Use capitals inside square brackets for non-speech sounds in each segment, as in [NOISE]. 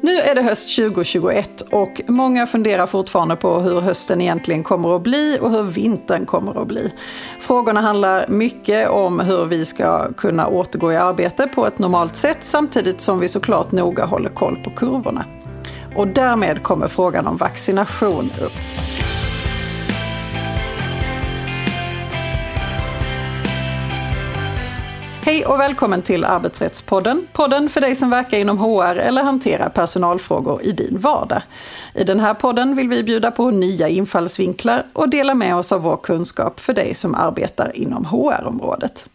Nu är det höst 2021 och många funderar fortfarande på hur hösten egentligen kommer att bli och hur vintern kommer att bli. Frågorna handlar mycket om hur vi ska kunna återgå i arbete på ett normalt sätt samtidigt som vi såklart noga håller koll på kurvorna. Och därmed kommer frågan om vaccination upp. Hej och välkommen till Arbetsrättspodden. Podden för dig som verkar inom HR eller hanterar personalfrågor i din vardag. I den här podden vill vi bjuda på nya infallsvinklar och dela med oss av vår kunskap för dig som arbetar inom HR-området.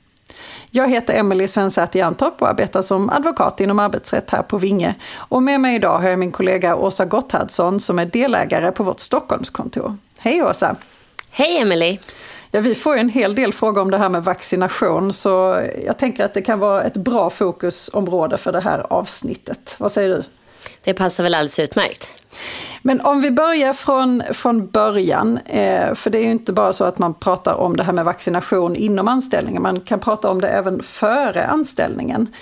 Jag heter Emelie Svensäter Jantorp och arbetar som advokat inom arbetsrätt här på Vinge. Och med mig idag har jag min kollega Åsa Gotthardsson som är delägare på vårt Stockholmskontor. Hej Åsa! Hej Emelie! Ja, vi får ju en hel del frågor om det här med vaccination, så jag tänker att det kan vara ett bra fokusområde för det här avsnittet. Vad säger du? Det passar väl alldeles utmärkt. Men om vi börjar från, från början, eh, för det är ju inte bara så att man pratar om det här med vaccination inom anställningen, man kan prata om det även före anställningen.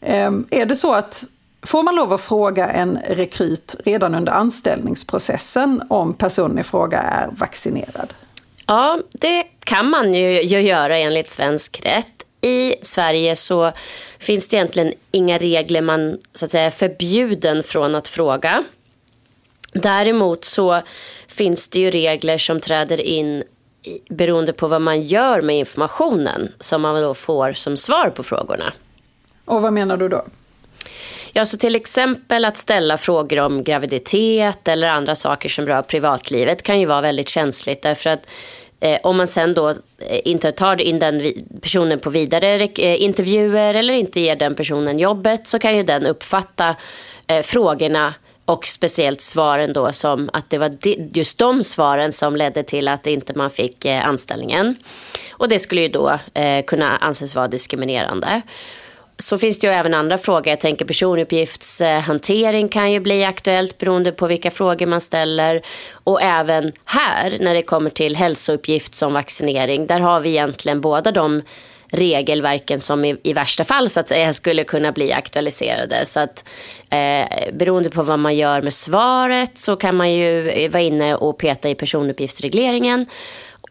Eh, är det så att Får man lov att fråga en rekryt redan under anställningsprocessen om personen i fråga är vaccinerad? Ja, det kan man ju, ju göra enligt svensk rätt. I Sverige så finns det egentligen inga regler man så att säga är förbjuden från att fråga. Däremot så finns det ju regler som träder in beroende på vad man gör med informationen som man då får som svar på frågorna. Och vad menar du då? Ja, så till exempel att ställa frågor om graviditet eller andra saker som rör privatlivet kan ju vara väldigt känsligt därför att eh, om man sen då eh, inte tar in den personen på vidare eh, intervjuer eller inte ger den personen jobbet så kan ju den uppfatta eh, frågorna och speciellt svaren då som att det var just de svaren som ledde till att inte man fick eh, anställningen. Och det skulle ju då eh, kunna anses vara diskriminerande så finns det ju även andra frågor. Jag tänker personuppgiftshantering kan ju bli aktuellt beroende på vilka frågor man ställer. Och även här när det kommer till hälsouppgift som vaccinering. Där har vi egentligen båda de regelverken som i, i värsta fall så att säga skulle kunna bli aktualiserade. Så att eh, beroende på vad man gör med svaret så kan man ju vara inne och peta i personuppgiftsregleringen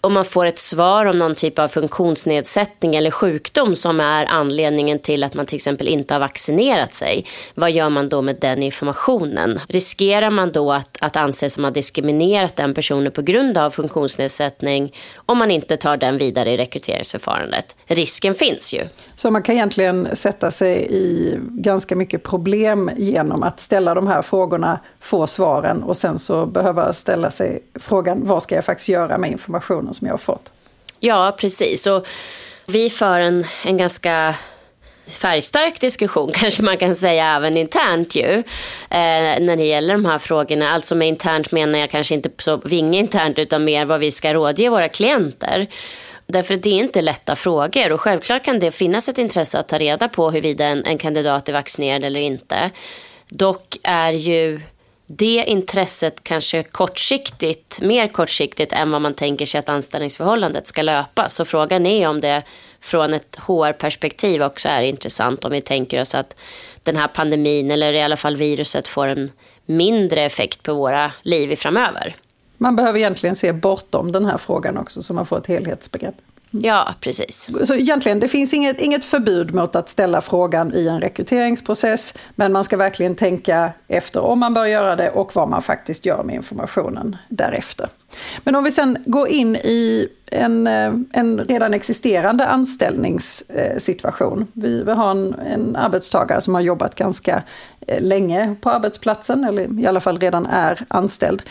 om man får ett svar om någon typ av funktionsnedsättning eller sjukdom som är anledningen till att man till exempel inte har vaccinerat sig. Vad gör man då med den informationen? Riskerar man då att, att anses som att ha diskriminerat den personen på grund av funktionsnedsättning om man inte tar den vidare i rekryteringsförfarandet? Risken finns ju. Så man kan egentligen sätta sig i ganska mycket problem genom att ställa de här frågorna, få svaren och sen så behöva ställa sig frågan vad ska jag faktiskt göra med informationen som jag har fått? Ja, precis. Och vi för en, en ganska färgstark diskussion [LAUGHS] kanske man kan säga även internt ju. Eh, när det gäller de här frågorna. Alltså med internt menar jag kanske inte så vinge internt utan mer vad vi ska rådge våra klienter. Därför att det är inte lätta frågor och självklart kan det finnas ett intresse att ta reda på huruvida en, en kandidat är vaccinerad eller inte. Dock är ju det intresset kanske kortsiktigt, mer kortsiktigt än vad man tänker sig att anställningsförhållandet ska löpa. Så frågan är om det från ett HR-perspektiv också är intressant om vi tänker oss att den här pandemin eller i alla fall viruset får en mindre effekt på våra liv framöver. Man behöver egentligen se bortom den här frågan också så man får ett helhetsbegrepp. Ja, precis. Så egentligen, det finns inget, inget förbud mot att ställa frågan i en rekryteringsprocess, men man ska verkligen tänka efter om man bör göra det och vad man faktiskt gör med informationen därefter. Men om vi sen går in i en, eh, en redan existerande anställningssituation. Vi, har en, en arbetstagare som har jobbat ganska eh, länge på arbetsplatsen, eller i alla fall redan är anställd.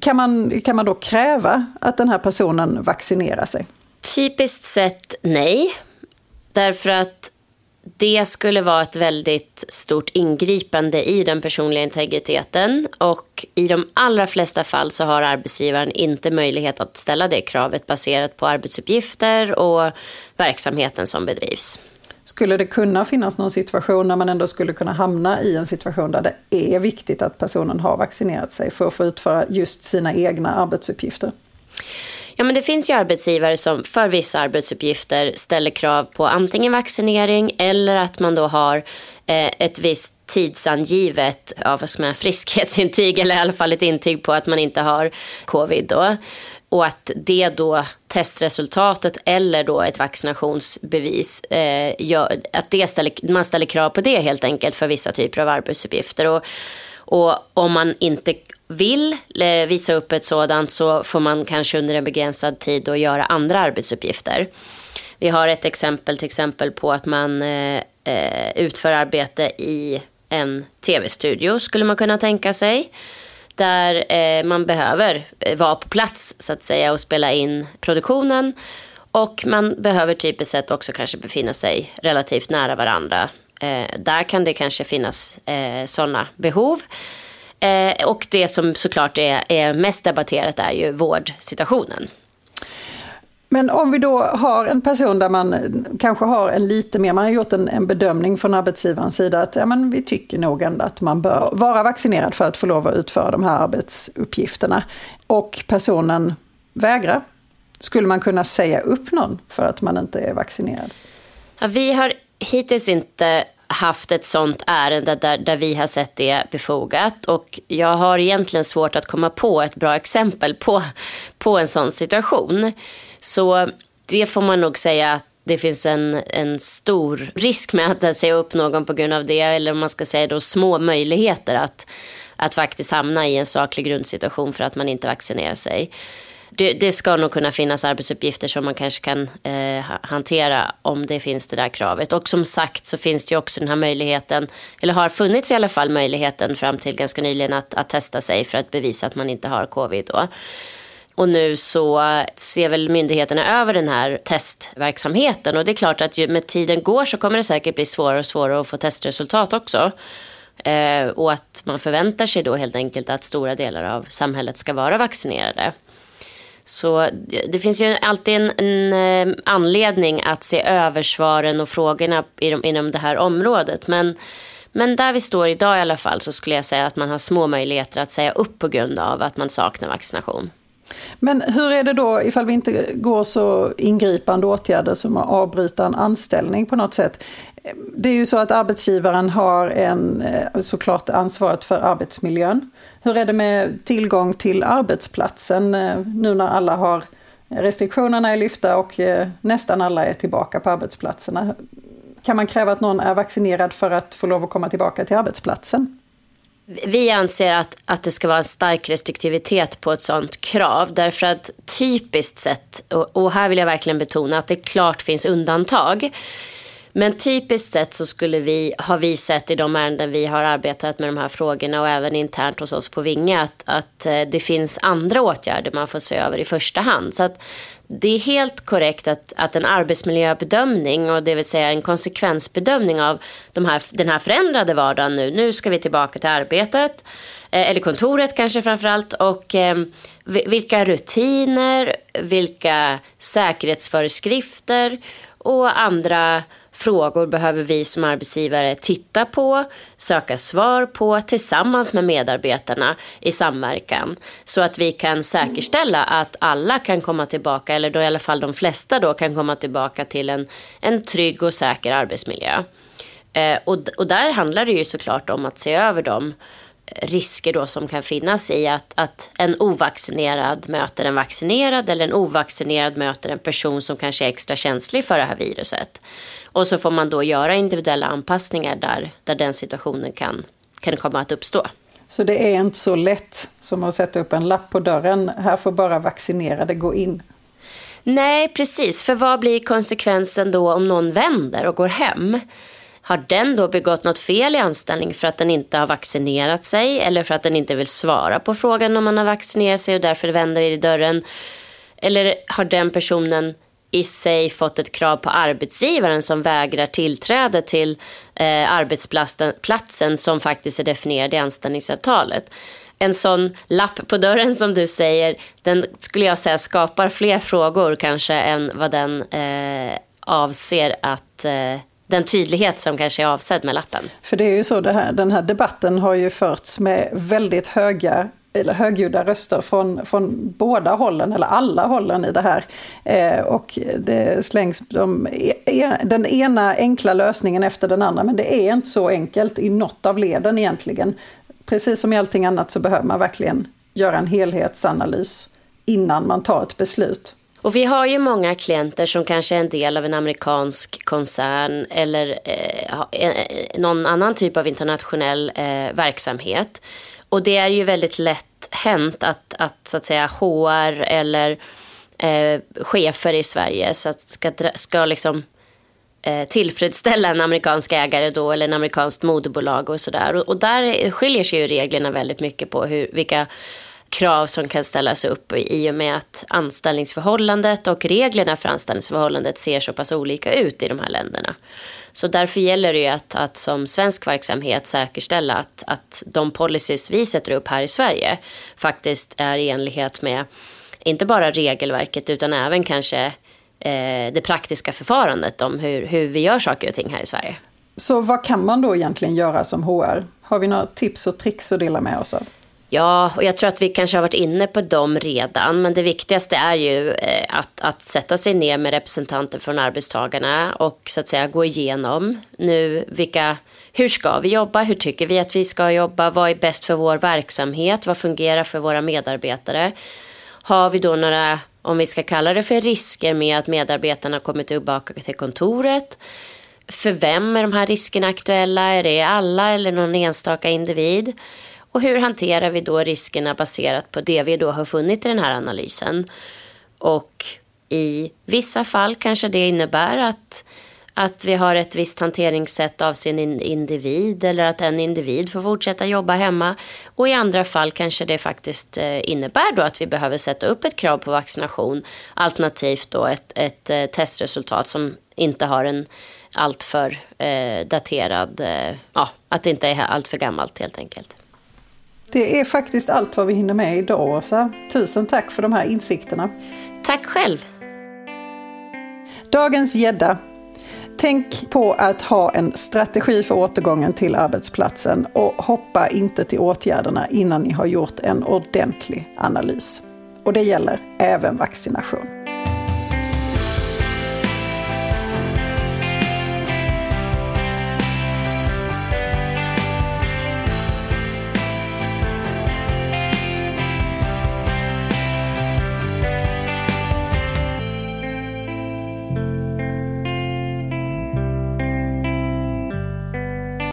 Kan man, kan man då kräva att den här personen vaccinerar sig? Typiskt sett nej. Därför att det skulle vara ett väldigt stort ingripande i den personliga integriteten och i de allra flesta fall så har arbetsgivaren inte möjlighet att ställa det kravet baserat på arbetsuppgifter och verksamheten som bedrivs. Skulle det kunna finnas någon situation när man ändå skulle kunna hamna i en situation där det är viktigt att personen har vaccinerat sig för att få utföra just sina egna arbetsuppgifter? Ja, men det finns ju arbetsgivare som för vissa arbetsuppgifter ställer krav på antingen vaccinering eller att man då har eh, ett visst tidsangivet ja, vad ska man, [LAUGHS] friskhetsintyg eller i alla fall ett intyg på att man inte har covid. Då. Och att det då testresultatet eller då ett vaccinationsbevis, eh, gör, att det ställer, man ställer krav på det helt enkelt för vissa typer av arbetsuppgifter. Och, och om man inte vill eh, visa upp ett sådant så får man kanske under en begränsad tid då göra andra arbetsuppgifter. Vi har ett exempel till exempel på att man eh, eh utför arbete i en tv-studio skulle man kunna tänka sig där eh, man behöver eh, vara på plats så att säga och spela in produktionen. Och man behöver typiskt sett också kanske befinna sig relativt nära varandra. Eh, där kan det kanske finnas eh, sådana behov. Eh, och det som såklart är, är mest debatterat är ju vårdsituationen. Men om vi då har en person där man kanske har en lite mer, man har gjort en, en bedömning från arbetsgivarens sida att ja, men vi tycker nog ändå att man bör vara vaccinerad för att få lov att utföra de här arbetsuppgifterna. Och personen vägrar. Skulle man kunna säga upp någon för att man inte är vaccinerad? Ja, vi har hittills inte haft ett sånt ärende där, där vi har sett det befogat. Och jag har egentligen svårt att komma på ett bra exempel på, på en sån situation. Så det får man nog säga att det finns en, en stor risk med att säga upp någon på grund av det. Eller om man ska säga då små möjligheter att, att faktiskt hamna i en saklig grundsituation för att man inte vaccinerar sig. Det, det ska nog kunna finnas arbetsuppgifter som man kanske kan eh, hantera om det finns det där kravet. Och som sagt så finns det ju också den här möjligheten, eller har funnits i alla fall möjligheten fram till ganska nyligen att, att testa sig för att bevisa att man inte har covid. Då. Och nu så ser väl myndigheterna över den här testverksamheten. Och det är klart att ju med tiden går så kommer det säkert bli svårare och svårare att få testresultat också. Eh, och att man förväntar sig då helt enkelt att stora delar av samhället ska vara vaccinerade. Så eh, det finns ju alltid en, en eh, anledning att se över svaren och frågorna inom, inom det här området. Men, men där vi står idag i alla fall så skulle jag säga att man har små möjligheter att säga upp på grund av att man saknar vaccination. Men hur är det då ifall vi inte går så ingripande åtgärder som att avbryta en anställning på något sätt? Det är ju så att arbetsgivaren har en, eh, såklart ansvaret för arbetsmiljön. Hur är det med tillgång till arbetsplatsen eh, nu när alla har restriktionerna är lyfta och eh, nästan alla är tillbaka på arbetsplatserna? Kan man kräva att någon är vaccinerad för att få lov att komma tillbaka till arbetsplatsen? Vi anser att, att det ska vara en stark restriktivitet på ett sådant krav. Därför att typiskt sett, och, och här vill jag verkligen betona att det klart finns undantag. Men typiskt sett så skulle vi, har vi sett i de ärenden vi har arbetat med de här frågorna och även internt hos oss på Vinge att, att eh, det finns andra åtgärder man får se över i första hand. Så att det är helt korrekt att, att en arbetsmiljöbedömning och det vill säga en konsekvensbedömning av de här, den här förändrade vardagen nu. Nu ska vi tillbaka till arbetet eh, eller kontoret kanske framförallt och eh, vilka rutiner, vilka säkerhetsföreskrifter och andra frågor behöver vi som arbetsgivare titta på, söka svar på tillsammans med medarbetarna i samverkan. Så att vi kan säkerställa att alla kan komma tillbaka, eller då i alla fall de flesta då kan komma tillbaka till en, en trygg och säker arbetsmiljö. Eh, och, och där handlar det ju såklart om att se över de eh, risker då som kan finnas i att, att en ovaccinerad möter en vaccinerad eller en ovaccinerad möter en person som kanske är extra känslig för det här viruset. Och så får man då göra individuella anpassningar där, där den situationen kan, kan komma att uppstå. Så det är inte så lätt som att sätta upp en lapp på dörren, här får bara vaccinerade gå in? Nej, precis. För vad blir konsekvensen då om någon vänder och går hem? Har den då begått något fel i anställning för att den inte har vaccinerat sig eller för att den inte vill svara på frågan om man har vaccinerat sig och därför vänder i dörren? Eller har den personen i sig fått ett krav på arbetsgivaren som vägrar tillträde till eh, arbetsplatsen som faktiskt är definierad i anställningsavtalet. En sån lapp på dörren som du säger, den skulle jag säga skapar fler frågor kanske än vad den eh, avser att eh, den tydlighet som kanske är avsedd med lappen. För det är ju så, det här, den här debatten har ju förts med väldigt höga eller högljudda röster från, från båda hållen, eller alla hållen i det här. Eh, och det slängs de, e, e, den ena enkla lösningen efter den andra, men det är inte så enkelt i något av leden egentligen. Precis som i allting annat så behöver man verkligen göra en helhetsanalys innan man tar ett beslut. Och vi har ju många klienter som kanske är en del av en amerikansk koncern eller eh, eh någon annan typ av internationell eh, verksamhet. Och det är ju väldigt lätt hänt att, att, så att säga, HR eller eh, chefer i Sverige så att ska, ska liksom, eh, tillfredsställa en amerikansk ägare då eller en amerikanskt moderbolag och sådär. Och, och, där skiljer sig ju reglerna väldigt mycket på hur, vilka krav som kan ställas upp i och med att anställningsförhållandet och reglerna för anställningsförhållandet ser så pass olika ut i de här länderna. Så därför gäller det ju att, att som svensk verksamhet säkerställa att, att de policies vi sätter upp här i Sverige faktiskt är i enlighet med inte bara regelverket utan även kanske eh, det praktiska förfarandet om hur, hur vi gör saker och ting här i Sverige. Så vad kan man då egentligen göra som HR? Har vi några tips och tricks att dela med oss av? Ja, och jag tror att vi kanske har varit inne på dem redan. Men det viktigaste är ju eh, att, att sätta sig ner med representanter från arbetstagarna och så att säga gå igenom nu vilka, hur ska vi jobba, hur tycker vi att vi ska jobba, vad är bäst för vår verksamhet, vad fungerar för våra medarbetare. Har vi då några, om vi ska kalla det för risker med att medarbetarna kommer tillbaka till kontoret? För vem är de här riskerna aktuella? Är det alla eller någon enstaka individ? Och hur hanterar vi då riskerna baserat på det vi då har funnit i den här analysen? Och i vissa fall kanske det innebär att, att vi har ett visst hanteringssätt av sin individ eller att en individ får fortsätta jobba hemma. Och i andra fall kanske det faktiskt eh, innebär då att vi behöver sätta upp ett krav på vaccination alternativt då ett, ett eh, testresultat som inte har en alltför eh, daterad, eh, ja, att det inte är alltför gammalt helt enkelt. Det är faktiskt allt vad vi hinner med idag, Åsa. Tusen tack för de här insikterna. Tack själv. Dagens gädda. Tänk på att ha en strategi för återgången till arbetsplatsen och hoppa inte till åtgärderna innan ni har gjort en ordentlig analys. Och det gäller även vaccination.